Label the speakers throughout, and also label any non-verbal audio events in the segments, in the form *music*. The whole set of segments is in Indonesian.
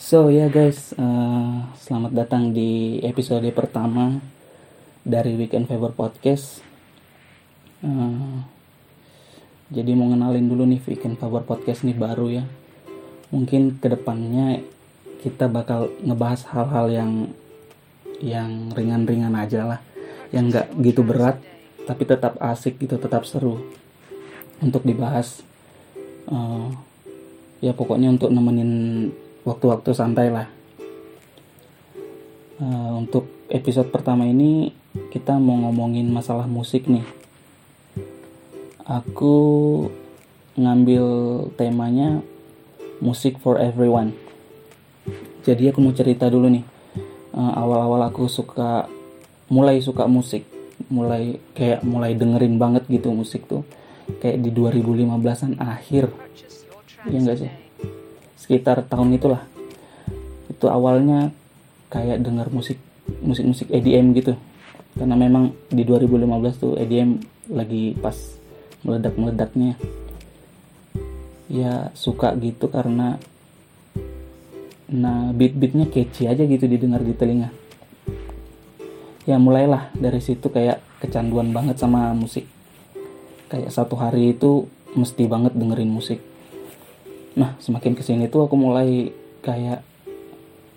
Speaker 1: So ya yeah guys, uh, selamat datang di episode pertama dari Weekend Favor Podcast. Uh, jadi mau ngenalin dulu nih Weekend Favor Podcast nih baru ya. Mungkin ke depannya kita bakal ngebahas hal-hal yang yang ringan-ringan aja lah, yang nggak gitu berat, tapi tetap asik gitu, tetap seru untuk dibahas. Uh, ya pokoknya untuk nemenin waktu-waktu santai lah. Uh, untuk episode pertama ini kita mau ngomongin masalah musik nih. Aku ngambil temanya musik for everyone. Jadi aku mau cerita dulu nih. Uh, awal-awal aku suka mulai suka musik, mulai kayak mulai dengerin banget gitu musik tuh. Kayak di 2015-an akhir. Ya enggak sih? Sekitar tahun itulah. Itu awalnya kayak denger musik musik musik EDM gitu. Karena memang di 2015 tuh EDM lagi pas meledak meledaknya ya suka gitu karena nah beat beatnya catchy aja gitu didengar di telinga. Ya mulailah dari situ kayak kecanduan banget sama musik. Kayak satu hari itu mesti banget dengerin musik nah semakin ke sini tuh aku mulai kayak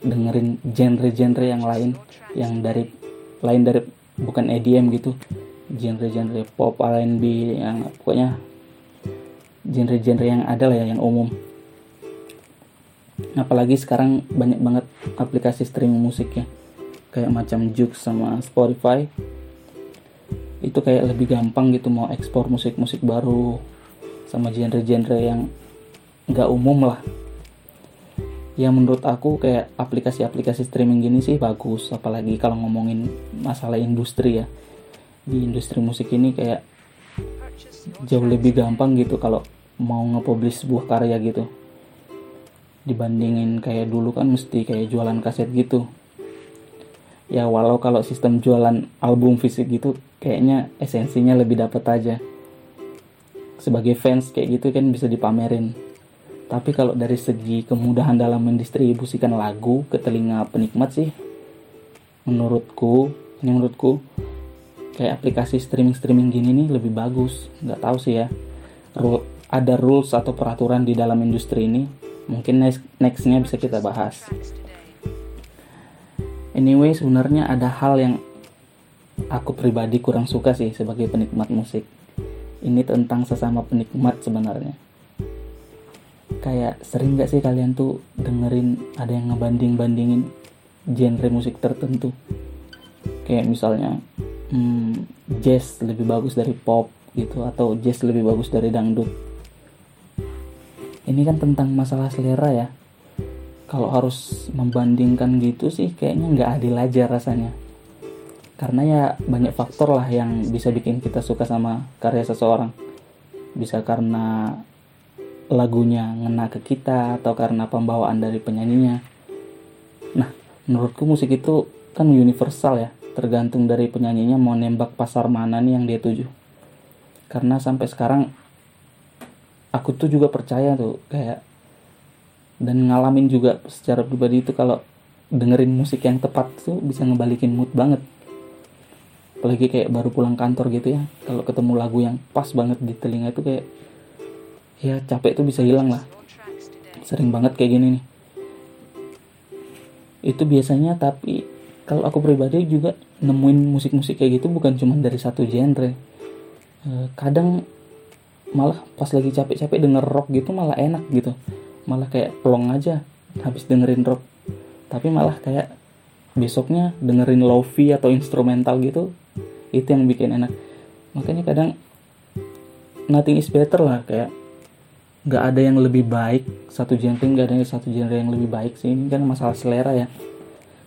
Speaker 1: dengerin genre-genre yang lain yang dari lain dari bukan EDM gitu. Genre-genre pop R&B yang pokoknya genre-genre yang ada lah ya yang umum. Apalagi sekarang banyak banget aplikasi streaming musik ya kayak macam Joox sama Spotify. Itu kayak lebih gampang gitu mau ekspor musik-musik baru sama genre-genre yang nggak umum lah. Ya menurut aku kayak aplikasi-aplikasi streaming gini sih bagus apalagi kalau ngomongin masalah industri ya. Di industri musik ini kayak jauh lebih gampang gitu kalau mau nge-publish sebuah karya gitu. Dibandingin kayak dulu kan mesti kayak jualan kaset gitu. Ya walau kalau sistem jualan album fisik gitu kayaknya esensinya lebih dapat aja. Sebagai fans kayak gitu kan bisa dipamerin tapi kalau dari segi kemudahan dalam mendistribusikan lagu ke telinga penikmat sih, menurutku, ini menurutku, kayak aplikasi streaming-streaming gini nih lebih bagus. Nggak tahu sih ya. Ada rules atau peraturan di dalam industri ini. Mungkin next, nextnya bisa kita bahas. Anyway, sebenarnya ada hal yang aku pribadi kurang suka sih sebagai penikmat musik. Ini tentang sesama penikmat sebenarnya kayak sering gak sih kalian tuh dengerin ada yang ngebanding-bandingin genre musik tertentu? Kayak misalnya hmm, jazz lebih bagus dari pop gitu atau jazz lebih bagus dari dangdut. Ini kan tentang masalah selera ya. Kalau harus membandingkan gitu sih kayaknya nggak adil aja rasanya. Karena ya banyak faktor lah yang bisa bikin kita suka sama karya seseorang. Bisa karena lagunya ngena ke kita atau karena pembawaan dari penyanyinya. Nah, menurutku musik itu kan universal ya, tergantung dari penyanyinya mau nembak pasar mana nih yang dia tuju. Karena sampai sekarang aku tuh juga percaya tuh kayak dan ngalamin juga secara pribadi itu kalau dengerin musik yang tepat tuh bisa ngebalikin mood banget apalagi kayak baru pulang kantor gitu ya kalau ketemu lagu yang pas banget di telinga itu kayak ya capek tuh bisa hilang lah. Sering banget kayak gini nih. Itu biasanya tapi kalau aku pribadi juga nemuin musik-musik kayak gitu bukan cuma dari satu genre. E, kadang malah pas lagi capek-capek denger rock gitu malah enak gitu. Malah kayak plong aja habis dengerin rock. Tapi malah kayak besoknya dengerin lofi atau instrumental gitu itu yang bikin enak. Makanya kadang nothing is better lah kayak nggak ada yang lebih baik satu genre nggak ada yang satu genre yang lebih baik sih. Ini kan masalah selera ya.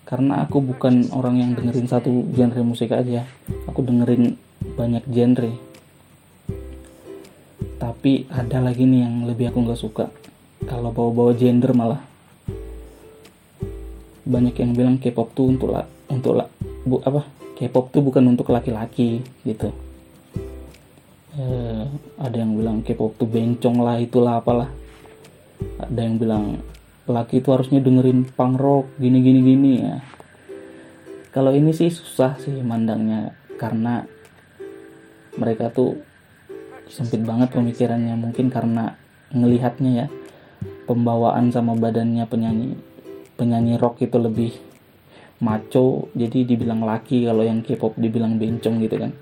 Speaker 1: Karena aku bukan orang yang dengerin satu genre musik aja. Aku dengerin banyak genre. Tapi ada lagi nih yang lebih aku nggak suka. Kalau bawa-bawa gender malah. Banyak yang bilang K-pop tuh untuk lah untuk lah bu apa? K-pop tuh bukan untuk laki-laki gitu eh, ada yang bilang K-pop tuh bencong lah itulah apalah. Ada yang bilang laki itu harusnya dengerin punk rock gini gini gini ya. Kalau ini sih susah sih mandangnya karena mereka tuh sempit banget pemikirannya mungkin karena ngelihatnya ya pembawaan sama badannya penyanyi penyanyi rock itu lebih maco jadi dibilang laki kalau yang K-pop dibilang bencong gitu kan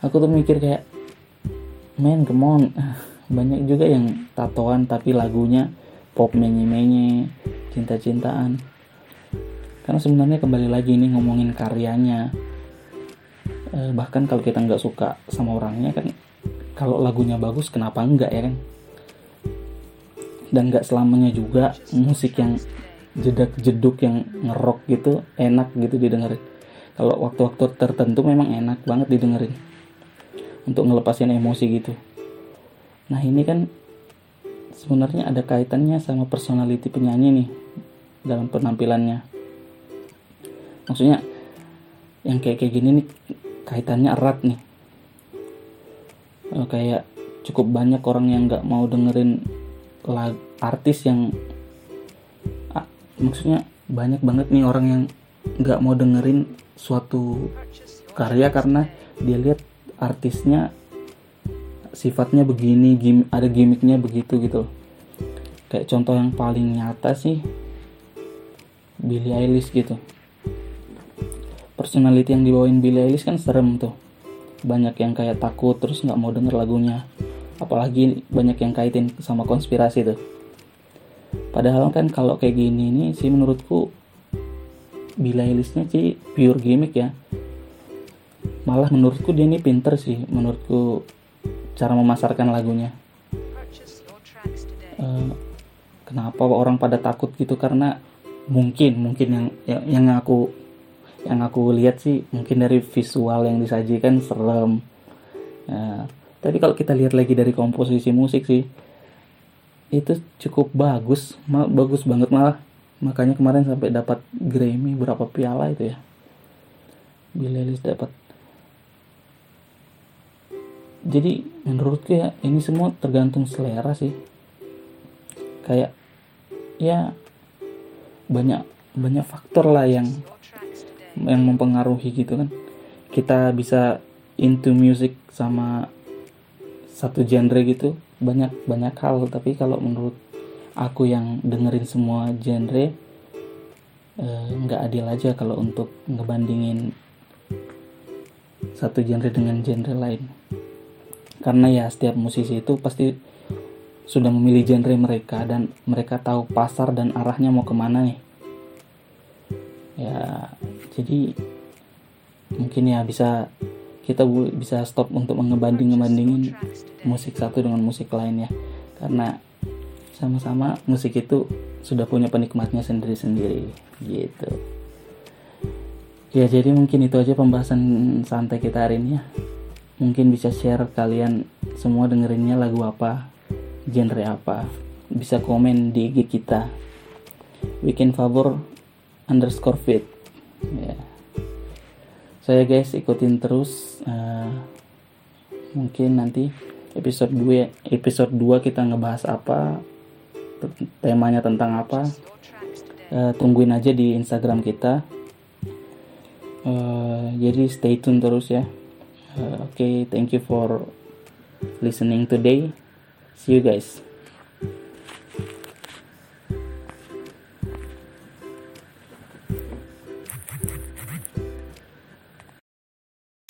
Speaker 1: aku tuh mikir kayak man come on. *laughs* Banyak juga yang tatoan tapi lagunya pop menye-menye cinta-cintaan. Karena sebenarnya kembali lagi ini ngomongin karyanya. Eh, bahkan kalau kita nggak suka sama orangnya kan kalau lagunya bagus kenapa enggak ya kan? Dan nggak selamanya juga musik yang jedak jeduk yang ngerok gitu enak gitu didengerin. Kalau waktu-waktu tertentu memang enak banget didengerin untuk ngelepasin emosi gitu. Nah ini kan sebenarnya ada kaitannya sama personality penyanyi nih dalam penampilannya. Maksudnya yang kayak kayak gini nih kaitannya erat nih. Kayak cukup banyak orang yang nggak mau dengerin lag, artis yang ah, maksudnya banyak banget nih orang yang nggak mau dengerin suatu karya karena dia lihat artisnya sifatnya begini gim ada gimmicknya begitu gitu. Kayak contoh yang paling nyata sih Billie Eilish gitu. Personality yang dibawain Billie Eilish kan serem tuh. Banyak yang kayak takut terus nggak mau denger lagunya. Apalagi banyak yang kaitin sama konspirasi tuh. Padahal kan kalau kayak gini nih sih menurutku Billie Eilishnya sih pure gimmick ya malah menurutku dia ini pinter sih menurutku cara memasarkan lagunya. Uh, kenapa orang pada takut gitu? Karena mungkin mungkin yang yang, aku yang aku lihat sih mungkin dari visual yang disajikan serem. Uh, tapi kalau kita lihat lagi dari komposisi musik sih itu cukup bagus mal, bagus banget malah. Makanya kemarin sampai dapat Grammy berapa piala itu ya. Billie Eilish dapat jadi menurutku ya ini semua tergantung selera sih. Kayak ya banyak banyak faktor lah yang yang mempengaruhi gitu kan. Kita bisa into music sama satu genre gitu banyak banyak hal. Tapi kalau menurut aku yang dengerin semua genre eh, nggak eh, adil aja kalau untuk ngebandingin satu genre dengan genre lain karena ya setiap musisi itu pasti sudah memilih genre mereka dan mereka tahu pasar dan arahnya mau ke mana nih. Ya jadi mungkin ya bisa kita bisa stop untuk mengebanding ngebandingin musik satu dengan musik lain ya. Karena sama-sama musik itu sudah punya penikmatnya sendiri-sendiri gitu. Ya jadi mungkin itu aja pembahasan santai kita hari ini ya mungkin bisa share kalian semua dengerinnya lagu apa genre apa. Bisa komen di IG kita. Bikin favor underscore fit. Ya. Saya guys ikutin terus uh, mungkin nanti episode 2 episode 2 kita ngebahas apa temanya tentang apa. Uh, tungguin aja di Instagram kita. Uh, jadi stay tune terus ya uh, okay thank you for listening today. See you guys